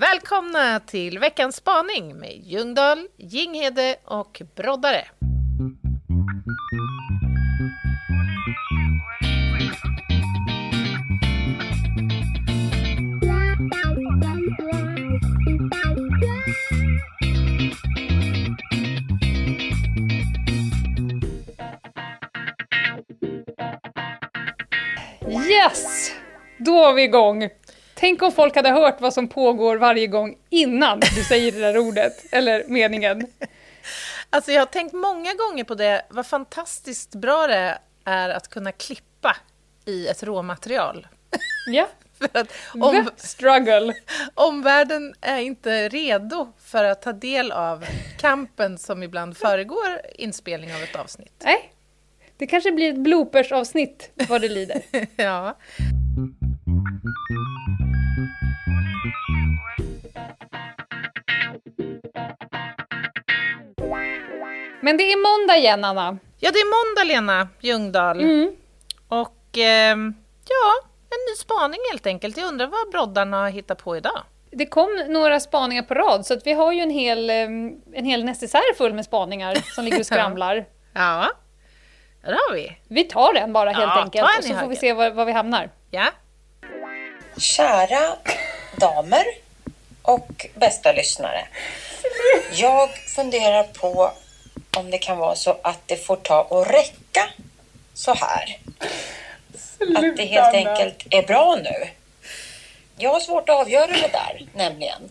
Välkomna till veckans spaning med Ljungdahl, Jinghede och Broddare. Yes! Då var vi igång. Tänk om folk hade hört vad som pågår varje gång innan du säger det där ordet, eller meningen. Alltså jag har tänkt många gånger på det, vad fantastiskt bra det är att kunna klippa i ett råmaterial. Ja. för att om, struggle. omvärlden är inte redo för att ta del av kampen som ibland föregår inspelning av ett avsnitt. Nej, det kanske blir ett bloopers-avsnitt vad det lider. ja. Men det är måndag igen, Anna. ja, det är måndag, Lena Ljungdahl. Mm. Och ehm, ja, en ny spaning helt enkelt. Jag undrar vad broddarna har hittat på idag. Det kom några spaningar på rad, så att vi har ju en hel, eh, en hel necessär full med spaningar som ligger och skramlar. Ja, det har vi. Vi tar den bara helt Ja, enkelt, och så får vi se var, var vi hamnar. Ja. Kära damer och bästa lyssnare. Jag funderar på om det kan vara så att det får ta och räcka så här. Att det helt enkelt är bra nu. Jag har svårt att avgöra det där, nämligen.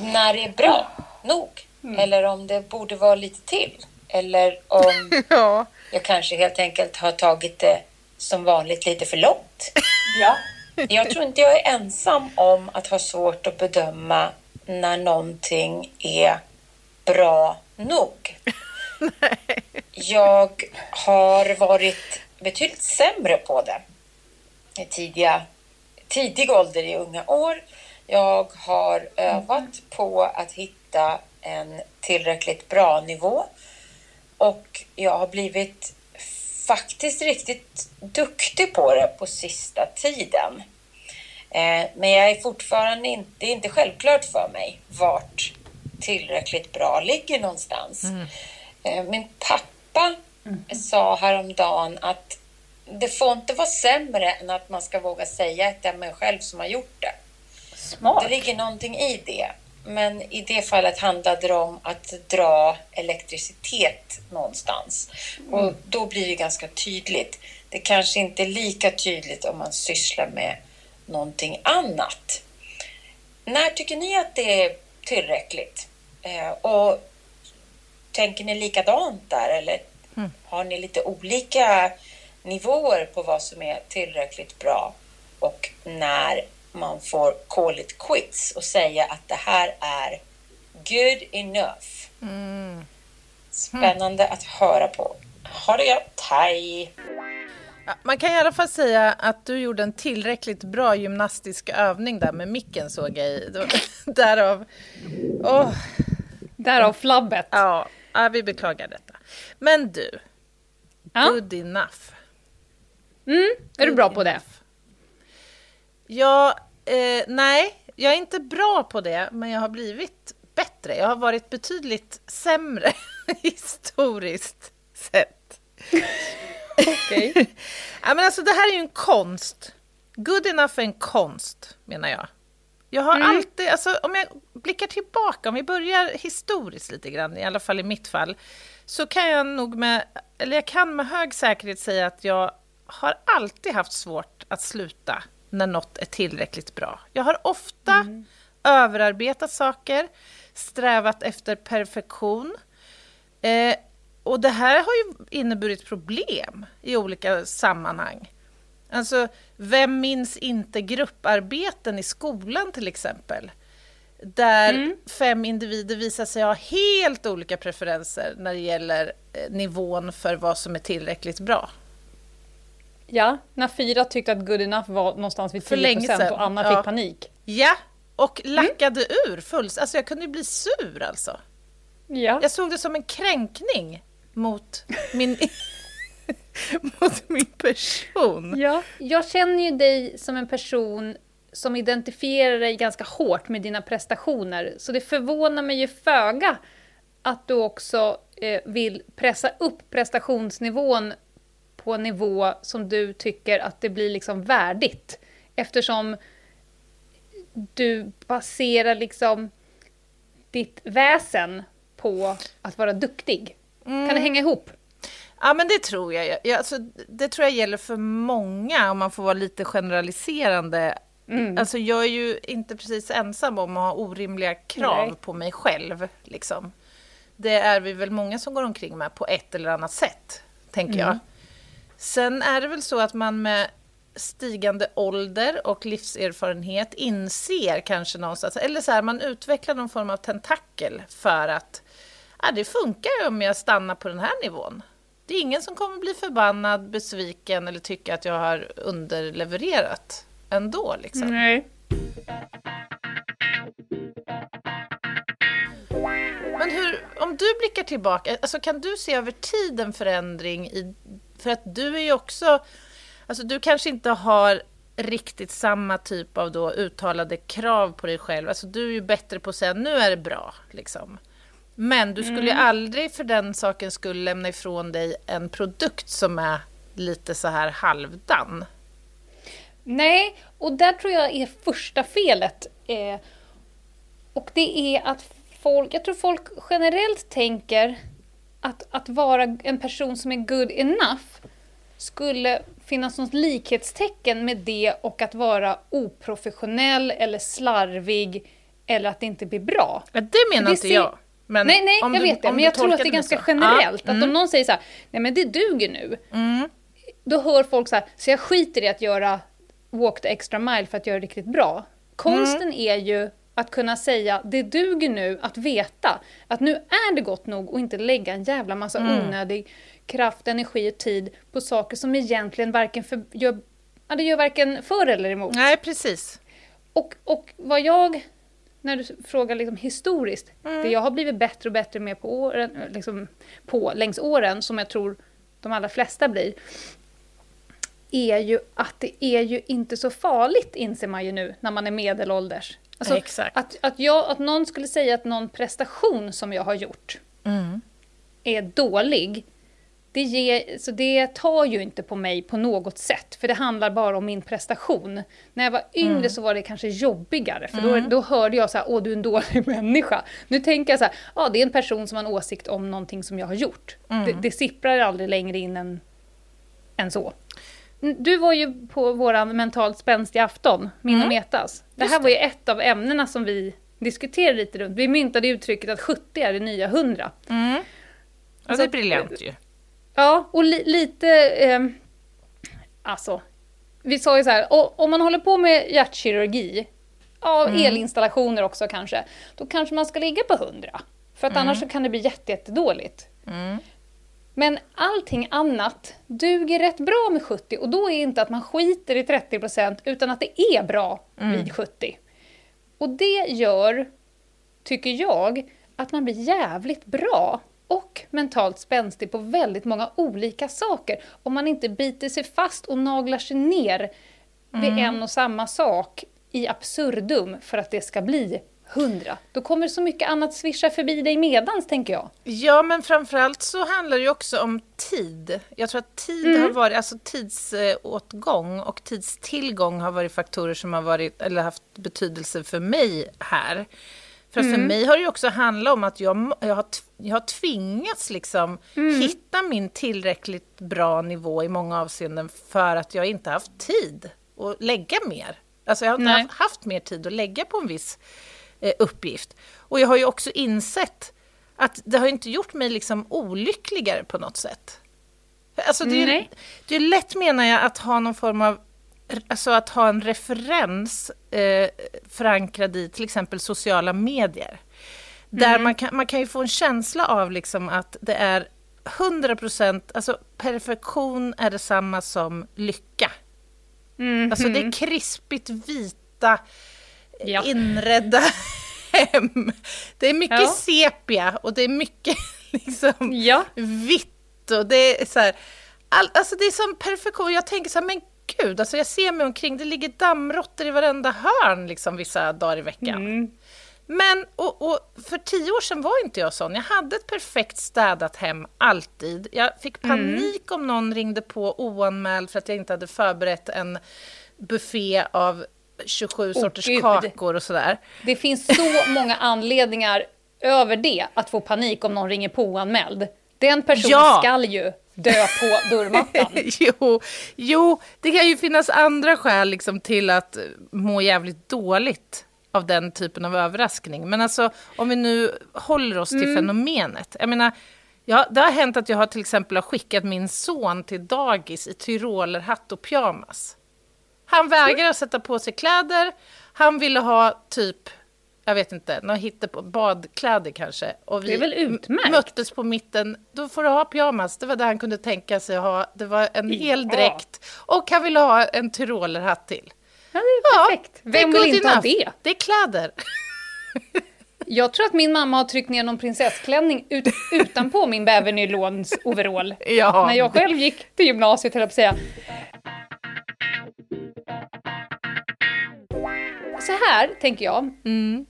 När det är bra nog. Eller om det borde vara lite till. Eller om ja. jag kanske helt enkelt har tagit det som vanligt lite för långt. Ja. Jag tror inte jag är ensam om att ha svårt att bedöma när någonting är bra nog. Jag har varit betydligt sämre på det i tidiga, tidig ålder i unga år. Jag har övat på att hitta en tillräckligt bra nivå och jag har blivit faktiskt riktigt duktig på det på sista tiden. Eh, Men jag är fortfarande inte, det är inte självklart för mig vart tillräckligt bra ligger någonstans. Eh, Min pappa sa häromdagen att det får inte vara sämre än att man ska våga säga att det är mig själv som har gjort det. Smart. Det ligger någonting i det. Men i det fallet handlade det om att dra elektricitet någonstans. Och då blir det ganska tydligt. Det kanske inte är lika tydligt om man sysslar med någonting annat. När tycker ni att det är tillräckligt? Eh, och tänker ni likadant där eller har ni lite olika nivåer på vad som är tillräckligt bra och när man får call it quits och säga att det här är good enough. Spännande att höra på. Ha det gött, hej! Man kan i alla fall säga att du gjorde en tillräckligt bra gymnastisk övning där med micken såg jag i. Därav... Åh, Därav flabbet. ja, ja, vi beklagar detta. Men du, Ja. good enough. Mm, är du bra på det? Ja, eh, nej, jag är inte bra på det, men jag har blivit bättre. Jag har varit betydligt sämre historiskt sett. Okej. Ja, men alltså, det här är ju en konst. Good enough är en konst, menar jag. Jag har alltid, alltså, om jag blickar tillbaka, om vi börjar historiskt lite grann, i alla fall i mitt fall, så kan jag nog med, eller jag kan med hög säkerhet säga att jag har alltid haft svårt att sluta när något är tillräckligt bra. Jag har ofta överarbetat saker, strävat efter perfektion. Eh, och det här har ju inneburit problem i olika sammanhang. Alltså, vem minns inte grupparbeten i skolan till exempel? Där fem individer visar sig ha helt olika preferenser när det gäller eh, nivån för vad som är tillräckligt bra. Ja, när fyra tyckte att good enough var någonstans vid För länge 10% sedan, och Anna ja. fick panik. Ja, och lackade ur fullt. Alltså jag kunde ju bli sur alltså. Ja. Jag såg det som en kränkning mot min, mot min person. ja. Jag känner ju dig som en person som identifierar dig ganska hårt med dina prestationer. Så det förvånar mig ju föga att du också eh, vill pressa upp prestationsnivån på en nivå som du tycker att det blir liksom värdigt. Eftersom du baserar liksom ditt väsen på att vara duktig. Mm. Kan det hänga ihop? Ja, men det tror jag. jag alltså, det tror jag gäller för många, om man får vara lite generaliserande. Mm. Alltså, jag är ju inte precis ensam om att ha orimliga krav Nej. på mig själv. Liksom. Det är vi väl många som går omkring med på ett eller annat sätt, tänker mm. jag. Sen är det väl så att man med stigande ålder och livserfarenhet inser kanske någonstans, eller så här, man utvecklar någon form av tentakel för att ja, det funkar ju om jag stannar på den här nivån. Det är ingen som kommer bli förbannad, besviken eller tycka att jag har underlevererat ändå. Liksom. Nej. Men hur, om du blickar tillbaka, alltså kan du se över tid en förändring i... För att du är ju också... Alltså du kanske inte har riktigt samma typ av då uttalade krav på dig själv. Alltså du är ju bättre på att säga nu är det bra. Liksom. Men du skulle mm. aldrig för den saken skulle lämna ifrån dig en produkt som är lite så här halvdan. Nej, och där tror jag är första felet. Eh, och det är att folk, jag tror folk generellt tänker att, att vara en person som är good enough skulle finnas något likhetstecken med det och att vara oprofessionell eller slarvig eller att det inte blir bra. Ja, det menar inte ser... jag. Men nej, nej, jag du, vet det. Men jag tror att det är ganska så. generellt. Ja. Att mm. om någon säger så här, nej men det duger nu. Mm. Då hör folk så här, så jag skiter i att göra walk the extra mile för att göra det riktigt bra. Konsten mm. är ju att kunna säga, det duger nu att veta att nu är det gott nog och inte lägga en jävla massa mm. onödig kraft, energi och tid på saker som egentligen varken för, gör, ja, det gör varken för eller emot. Nej, precis. Och, och vad jag, när du frågar liksom historiskt, mm. det jag har blivit bättre och bättre med på, åren, liksom på längs åren, som jag tror de allra flesta blir, är ju att det är ju inte så farligt, inser man ju nu, när man är medelålders. Alltså, Exakt. Att, att, jag, att någon skulle säga att någon prestation som jag har gjort mm. är dålig, det, ger, så det tar ju inte på mig på något sätt, för det handlar bara om min prestation. När jag var yngre mm. så var det kanske jobbigare, för mm. då, då hörde jag så här, åh du är en dålig människa. Nu tänker jag så här, ja det är en person som har en åsikt om någonting som jag har gjort. Mm. Det, det sipprar aldrig längre in än, än så. Du var ju på vår mentalt spänstiga afton, min och mm. Metas. Det här var ju ett av ämnena som vi diskuterade lite runt. Vi myntade uttrycket att 70 är det nya 100. Mm. Ja, alltså, det är briljant ju. Ja, och li lite... Eh, alltså, vi sa ju så här, om man håller på med hjärtkirurgi, ja, mm. elinstallationer också kanske, då kanske man ska ligga på 100. För att mm. annars kan det bli jättedåligt. Jätte mm. Men allting annat duger rätt bra med 70 och då är inte att man skiter i 30% utan att det är bra mm. vid 70. Och det gör, tycker jag, att man blir jävligt bra och mentalt spänstig på väldigt många olika saker. Om man inte biter sig fast och naglar sig ner vid mm. en och samma sak i absurdum för att det ska bli hundra. Då kommer så mycket annat svischa förbi dig medans, tänker jag. Ja, men framförallt så handlar det ju också om tid. Jag tror att tid mm. har varit, alltså tidsåtgång och tidstillgång har varit faktorer som har varit, eller haft betydelse för mig här. För mm. för mig har det ju också handlat om att jag, jag, har, jag har tvingats liksom mm. hitta min tillräckligt bra nivå i många avseenden för att jag inte haft tid att lägga mer. Alltså jag har inte haft, haft mer tid att lägga på en viss eh, uppgift. Och jag har ju också insett att det har inte gjort mig liksom olyckligare på något sätt. Alltså det, är, Nej. det är lätt menar jag att ha någon form av Alltså att ha en referens eh, förankrad i till exempel sociala medier. Där mm. man, kan, man kan ju få en känsla av liksom att det är 100 procent, alltså perfektion är detsamma som lycka. Mm. Alltså det är krispigt vita, ja. inredda hem. Det är mycket ja. sepia och det är mycket liksom ja. vitt och det är så här, all, alltså det är som perfektion. Jag tänker så här, men gud, alltså jag ser mig omkring, det ligger dammråttor i varenda hörn liksom, vissa dagar i veckan. Mm. Men och, och för tio år sedan var inte jag sån. Jag hade ett perfekt städat hem, alltid. Jag fick Mm. panik om någon ringde på oanmäld för att jag inte hade förberett en buffé av 27 sorters Gud. kakor och sådär. Det finns så många anledningar över det att få panik om någon ringer på oanmäld. Den personen Ja. skall ju dö på dörrmattan. jo, jo, det kan ju finnas andra skäl liksom till att må jävligt dåligt av den typen av överraskning. Men alltså, om vi nu håller oss till fenomenet. Jag menar, ja, det har hänt att jag har till exempel har skickat min son till dagis i tyrolerhatt och pyjamas. Han vägrar att sätta på sig kläder. Han ville ha typ, jag vet inte, något hitte på badkläder kanske. Och vi Det är väl utmärkt? möttes på mitten. Då får du ha pyjamas. Det var det han kunde tänka sig att ha. Det var en hel Ja. dräkt. Och han ville ha en tyrolerhatt till. Ja, det är perfekt. är Vem vill inte ha det? Det är kläder. Jag tror att min mamma har tryckt ner någon prinsessklänning ut, utanpå min bävernylons overall. Ja, När jag själv gick till gymnasiet, höll jag på att säga. Så här tänker jag. Mm.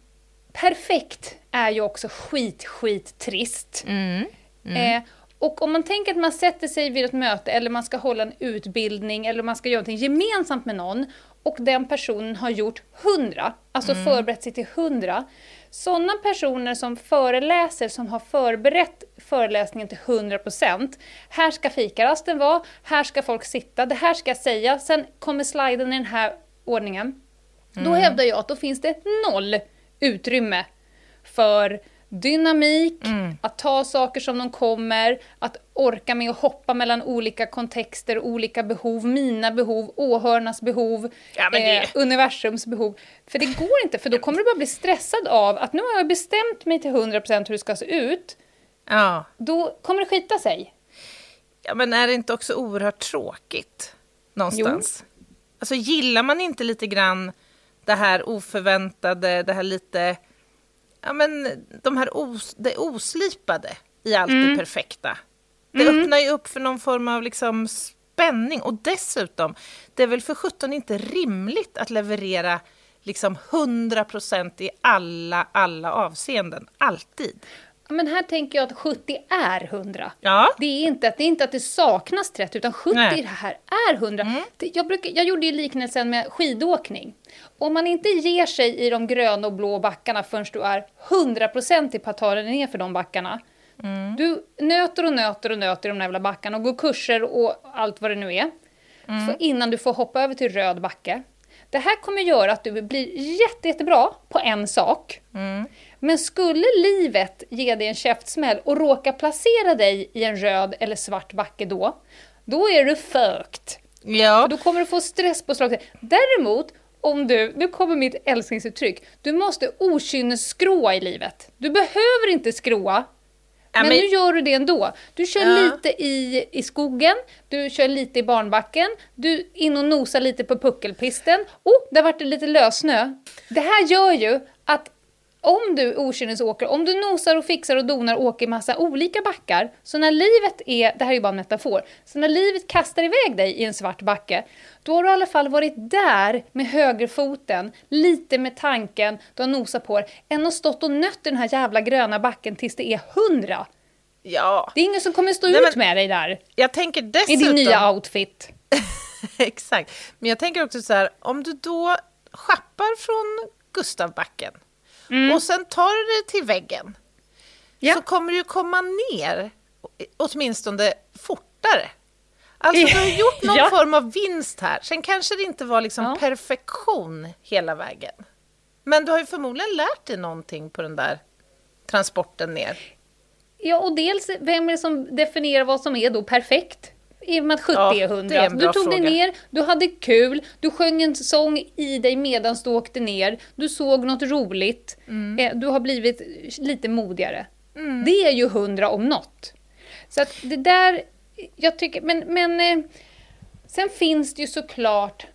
Perfekt är ju också skit, skit trist. Mm. Eh, och om man tänker att man sätter sig vid ett möte eller man ska hålla en utbildning eller man ska göra någonting gemensamt med någon och den personen har gjort 100, alltså Mm. förberett sig till 100. Sådana personer som föreläser, som har förberett föreläsningen till 100%. Här ska fikarasten vara, här ska folk sitta, det här ska jag säga, sen kommer sliden i den här ordningen. Då hävdar jag att då finns det noll utrymme för dynamik, att ta saker som de kommer, att orka med att hoppa mellan olika kontexter, olika behov, mina behov, åhörarnas behov, Ja, det- eh, universums behov. För det går inte, för då kommer du bara bli stressad av att nu har jag bestämt mig till 100% hur det ska se ut. Ja. Då kommer det skita sig. ja, men är det inte också oerhört tråkigt någonstans? Alltså gillar man inte lite grann det här oförväntade, det här lite, ja men de här os, det oslipade i allt det perfekta. Det öppnar ju upp för någon form av liksom spänning och dessutom, det är väl för sjutton inte rimligt att leverera liksom 100% i alla, alla avseenden, alltid. Men här tänker jag att 70 är 100. Ja. Det är inte att det, är inte att det saknas 30, utan 70 Nej. Mm. här är 100. Det, jag, brukar, jag gjorde ju liknelsen med skidåkning. Om man inte ger sig i de gröna och blå backarna förrän du är 100% på att ta dig ner för de backarna. Mm. Du nöter och nöter och nöter i de där jävla backarna och går kurser och allt vad det nu är. Mm. För innan du får hoppa över till röd backe. Det här kommer göra att du blir jätte, jättebra på en sak. Mm. Men skulle livet ge dig en käftsmäll och råka placera dig i en röd eller svart backe då, då är du fucked. Ja. Då kommer du få stresspåslag. Däremot, om du, nu kommer mitt älsklingsuttryck, du måste okynnesskråa i livet. Du behöver inte skråa, men, men- nu gör du det ändå. Du kör Ja. lite i, i skogen, du kör lite i barnbacken, du in och nosar lite på puckelpisten. Oh, där vart det lite lössnö. Det här gör ju att om du okynnesåker, om du nosar och fixar och donar och åker i massa olika backar, så när livet är, det här är ju bara en metafor, så när livet kastar iväg dig i en svart backe, då har du i alla fall varit där med högerfoten, lite med tanken, du har nosat på det, än att stått och nött i den här jävla gröna backen tills det är hundra. ja. Det är ingen som kommer stå Nej, ut men- med dig där Jag tänker i dessutom... din nya outfit. Exakt. Men jag tänker också så här, om du då schappar från Gustavbacken och sen tar du det till väggen Ja. så kommer du komma ner åtminstone fortare. Alltså du har gjort någon Ja. form av vinst här. Sen kanske det inte var liksom Ja. perfektion hela vägen. Men du har ju förmodligen lärt dig någonting på den där transporten ner. Ja, och dels, vem är det som definierar vad som är då perfekt? I och med att 70 Ja, är det är 100. en bra du tog dig fråga. ner, du hade kul, du sjöng en sång i dig medan du åkte ner, du såg något roligt, Mm. eh, du har blivit lite modigare. Det är ju 100 om något. Så att det där, jag tycker, men, men eh, sen finns det ju såklart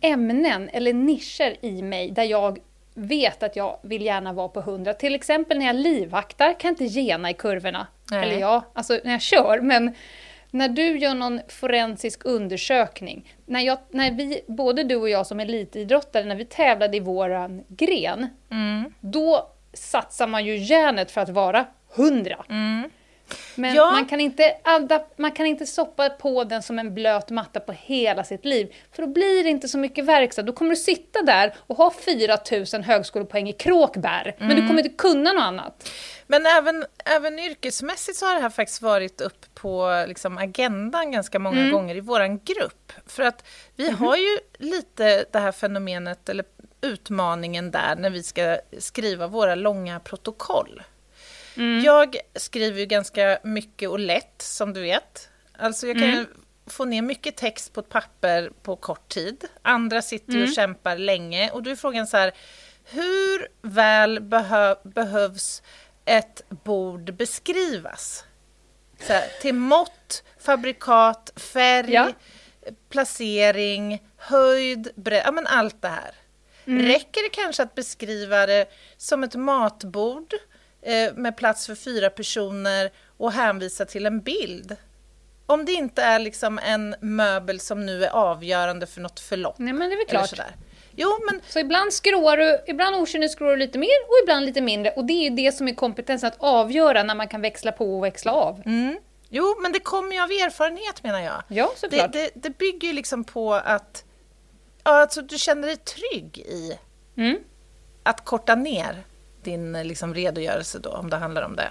ämnen eller nischer i mig där jag vet att jag vill gärna vara på 100. Till exempel när jag livvaktar kan jag inte gena i kurvorna. Nej. Eller ja, alltså när jag kör, men när du gör någon forensisk undersökning, när, jag, när vi, både du och jag som elitidrottare, när vi tävlade i våran gren, Mm. då satsar man ju järnet för att vara hundra. Men Ja. man, kan inte man kan inte soppa på den som en blöt matta på hela sitt liv, för då blir det inte så mycket verkstad. Då kommer du sitta där och ha 4000 högskolepoäng i kråkbär, men du kommer inte kunna något annat. Men även, även yrkesmässigt så har det här faktiskt varit upp på liksom, agendan ganska många Mm. gånger i våran grupp. För att vi Mhm. har ju lite det här fenomenet, eller utmaningen där, när vi ska skriva våra långa protokoll. Mm. Jag skriver ju ganska mycket och lätt, som du vet. Alltså jag kan Mm. få ner mycket text på ett papper på kort tid. Andra sitter Mm. och kämpar länge. Och då är frågan så här, hur väl behö behövs ett bord beskrivas? Så här, till mått, fabrikat, färg, Ja. placering, höjd, bredd, ja men allt det här. Mm. Räcker det kanske att beskriva det som ett matbord med plats för fyra personer och hänvisa till en bild? Om det inte är liksom en möbel som nu är avgörande för något förlopp. Nej, men det är väl klart. Jo, men Så ibland skråar du, ibland okynnesskråar du lite mer och ibland lite mindre. Och det är ju det som är kompetensen att avgöra när man kan växla på och växla av. Mm. Jo, men det kommer ju av erfarenhet menar jag. Ja, Det, såklart. det, det bygger ju liksom på att ja, alltså, du känner dig trygg i Mm. att korta ner din liksom, redogörelse då, om det handlar om det.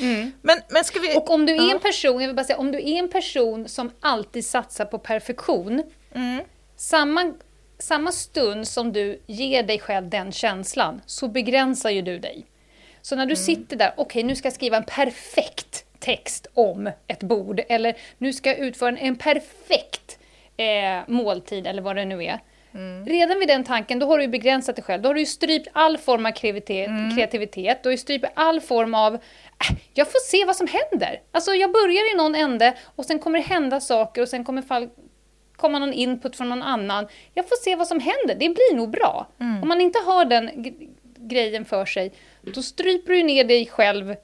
Mm. Men, men ska vi... Och om du är en person, jag vill bara säga, om du är en person som alltid satsar på perfektion, Mm. samma, samma stund som du ger dig själv den känslan, så begränsar ju du dig. Så när du sitter där, okej nu ska jag skriva en perfekt text om ett bord, eller nu ska jag utföra en, en perfekt eh, måltid, eller vad det nu är. Redan vid den tanken, då har du begränsat dig själv. Då har du strypt all form av kreativitet, kreativitet. Du har strypt all form av, äh, jag får se vad som händer. Alltså jag börjar i någon ände och sen kommer det hända saker och sen kommer fall, komma någon input från någon annan. Jag får se vad som händer, det blir nog bra. Om man inte har den grejen för sig, då stryper du ner dig själv.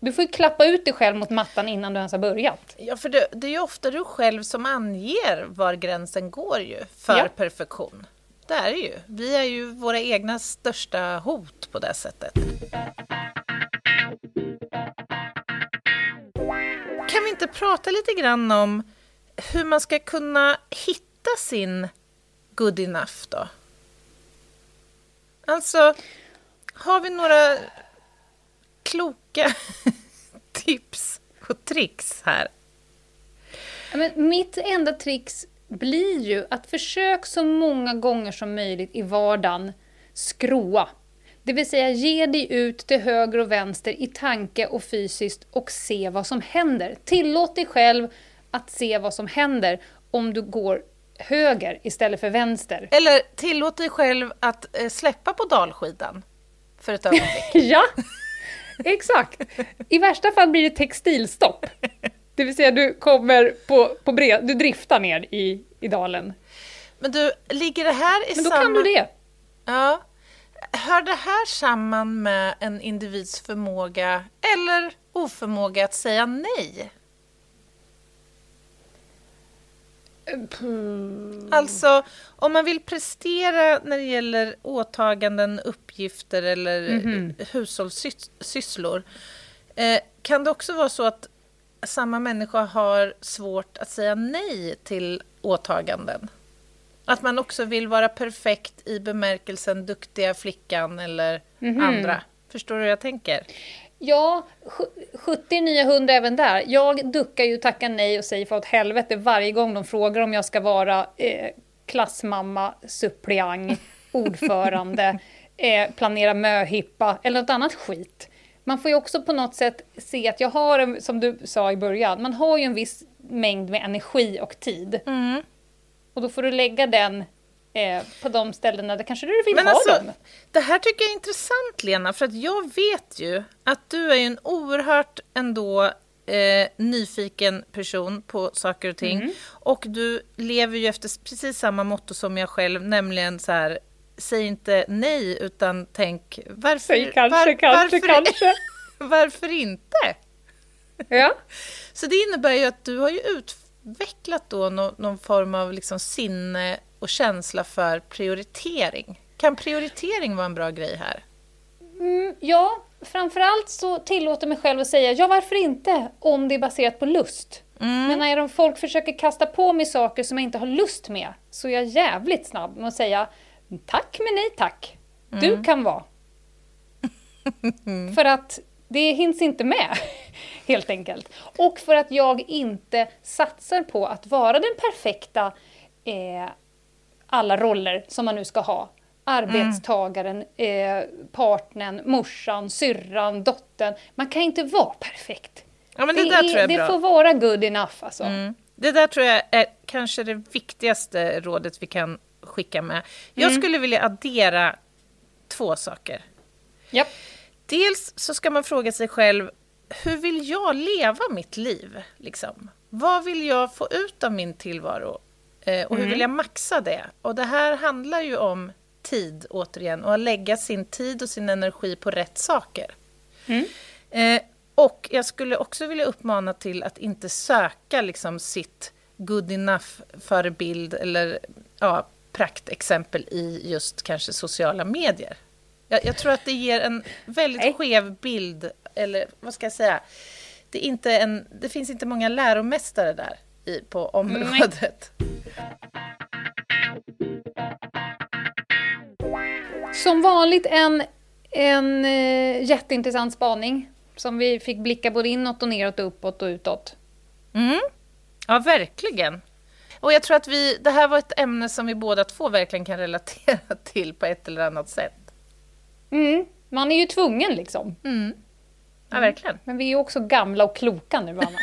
Du får ju klappa ut dig själv mot mattan innan du ens har börjat. Ja, för det, det är ju ofta du själv som anger var gränsen går ju för Ja. perfektion. Det är det ju. Vi är ju våra egna största hot på det sättet. Kan vi inte prata lite grann om hur man ska kunna hitta sin good enough då? Alltså, har vi några kloka tips och tricks här? Men mitt enda trix blir ju att försök så många gånger som möjligt i vardagen skråa. Det vill säga ge dig ut till höger och vänster i tanke och fysiskt och se vad som händer. Tillåt dig själv att se vad som händer om du går höger istället för vänster. Eller tillåt dig själv att eh, släppa på dalskidan för ett ögonblick. Ja, exakt. I värsta fall blir det textilstopp. Det vill säga du kommer på, på bred, du driftar ner i, i dalen. Men du, ligger det här i Men då samma... kan du det. Ja. Hör det här samman med en individs förmåga eller oförmåga att säga nej? Alltså, om man vill prestera när det gäller åtaganden, uppgifter eller Mhm. hushållssysslor eh, kan det också vara så att samma människa har svårt att säga nej till åtaganden? Att man också vill vara perfekt i bemärkelsen duktiga flickan eller Mhm. andra. Förstår du hur jag tänker? Ja, sju- 70 nya hundra även där. Jag duckar ju tacka nej och säger för åt helvete varje gång de frågar om jag ska vara eh, klassmamma, suppleant, ordförande, eh, planera möhippa eller något annat skit. Man får ju också på något sätt se att jag har, en, som du sa i början, man har ju en viss mängd med energi och tid. Mm. Och då får du lägga den eh, på de ställena där kanske du vill Men ha alltså, dem. det här tycker jag är intressant Lena, för att jag vet ju att du är en oerhört ändå eh, nyfiken person på saker och ting. Mm. Och du lever ju efter precis samma motto som jag själv, nämligen så här, säg inte nej utan tänk varför... Säg kanske, var- kanske, varför, kanske. varför inte? Ja. Så det innebär ju att du har ju utvecklat då nå- någon form av liksom sinne och känsla för prioritering. Kan prioritering vara en bra grej här? Mm, ja, framförallt så tillåter mig själv att säga ja, varför inte? Om det är baserat på lust. Men när folk försöker kasta på mig saker som jag inte har lust med så är jag jävligt snabb med att säga tack men nej tack. Du kan vara. För att det hinns inte med, helt enkelt. Och för att jag inte satsar på att vara den perfekta eh, alla roller som man nu ska ha. Arbetstagaren, eh, partnern, morsan, syrran, dottern. Man kan inte vara perfekt. Ja, men det, där tror jag är det får vara good enough alltså. Mm. Det där tror jag är kanske det viktigaste rådet vi kan skicka med. Jag skulle vilja addera två saker. Japp. Dels så ska man fråga sig själv, hur vill jag leva mitt liv? Liksom? Vad vill jag få ut av min tillvaro? Eh, och hur vill jag maxa det? Och det här handlar ju om tid, återigen, och att lägga sin tid och sin energi på rätt saker. Eh, och jag skulle också vilja uppmana till att inte söka liksom sitt good enough-förebild eller ja, praktexempel i just kanske sociala medier. Jag, jag tror att det ger en väldigt Nej. skev bild, eller vad ska jag säga? Det, är inte en, det finns inte många läromästare där i, på området. Som vanligt en, en eh, jätteintressant spaning som vi fick blicka både inåt och neråt och uppåt och utåt. Mm. Ja, verkligen. Och jag tror att vi, det här var ett ämne som vi båda två verkligen kan relatera till på ett eller annat sätt. Mm. Man är ju tvungen liksom. Ja, verkligen. Men vi är också gamla och kloka nu, Anna.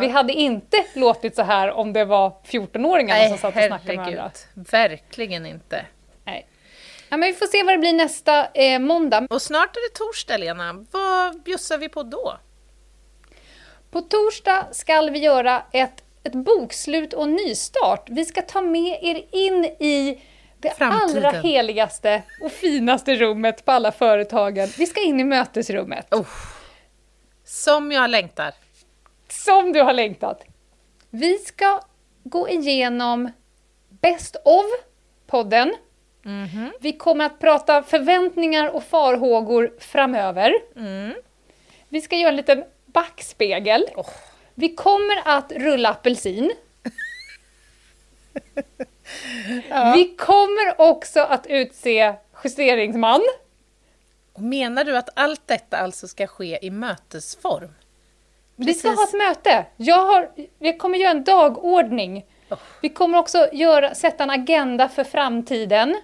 Vi hade inte låtit så här om det var 14-åringarna som satt och snackade med varandra. Verkligen inte. Nej. Ja, men vi får se vad det blir nästa eh, måndag. Och snart är det torsdag, Lena. Vad bjussar vi på då? På torsdag ska vi göra ett, ett bokslut och nystart. Vi ska ta med er in i det Framtiden. allra heligaste och finaste rummet på alla företagen. Vi ska in i mötesrummet. Oh. Som jag längtar. Som du har längtat. Vi ska gå igenom Best of-podden. Vi kommer att prata förväntningar och farhågor framöver. Vi ska göra en liten backspegel. Vi kommer att rulla apelsin. Vi kommer också att utse justeringsman. Menar du att allt detta alltså ska ske i mötesform? Vi ska ha ett möte. Jag, har, jag kommer göra en dagordning. Oh. Vi kommer också göra, sätta en agenda för framtiden.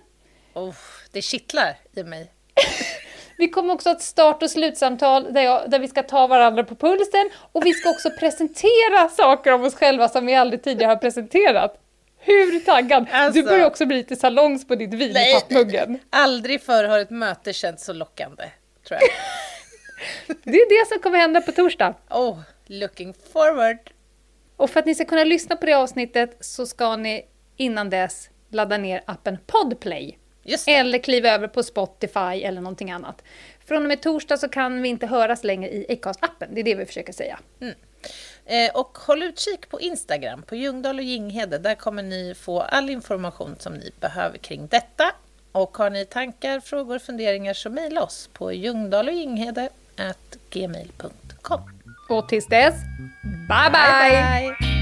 Oh, det kittlar i mig. Vi kommer också ha ett start och slutsamtal där, jag, där vi ska ta varandra på pulsen. Och vi ska också presentera saker om oss själva som vi aldrig tidigare har presenterat. Hur taggad? Alltså. Du börjar också bli lite salongs på ditt vin i pappmuggen. Aldrig förr har ett möte känts så lockande, tror jag. Det är det som kommer hända på torsdag. Oh, looking forward. Och för att ni ska kunna lyssna på det avsnittet så ska ni innan dess ladda ner appen Podplay. Eller kliva över på Spotify eller någonting annat. Från och med torsdag så kan vi inte höras längre i Acast-appen. Det är det vi försöker säga. Eh, och håll utkik på Instagram, på Ljungdahl och Ginghede. Där kommer ni få all information som ni behöver kring detta. Och har ni tankar, frågor, funderingar så mejla oss på ljungdahlochginghede.gmail.com. Och tills dess, bye bye! bye. Ett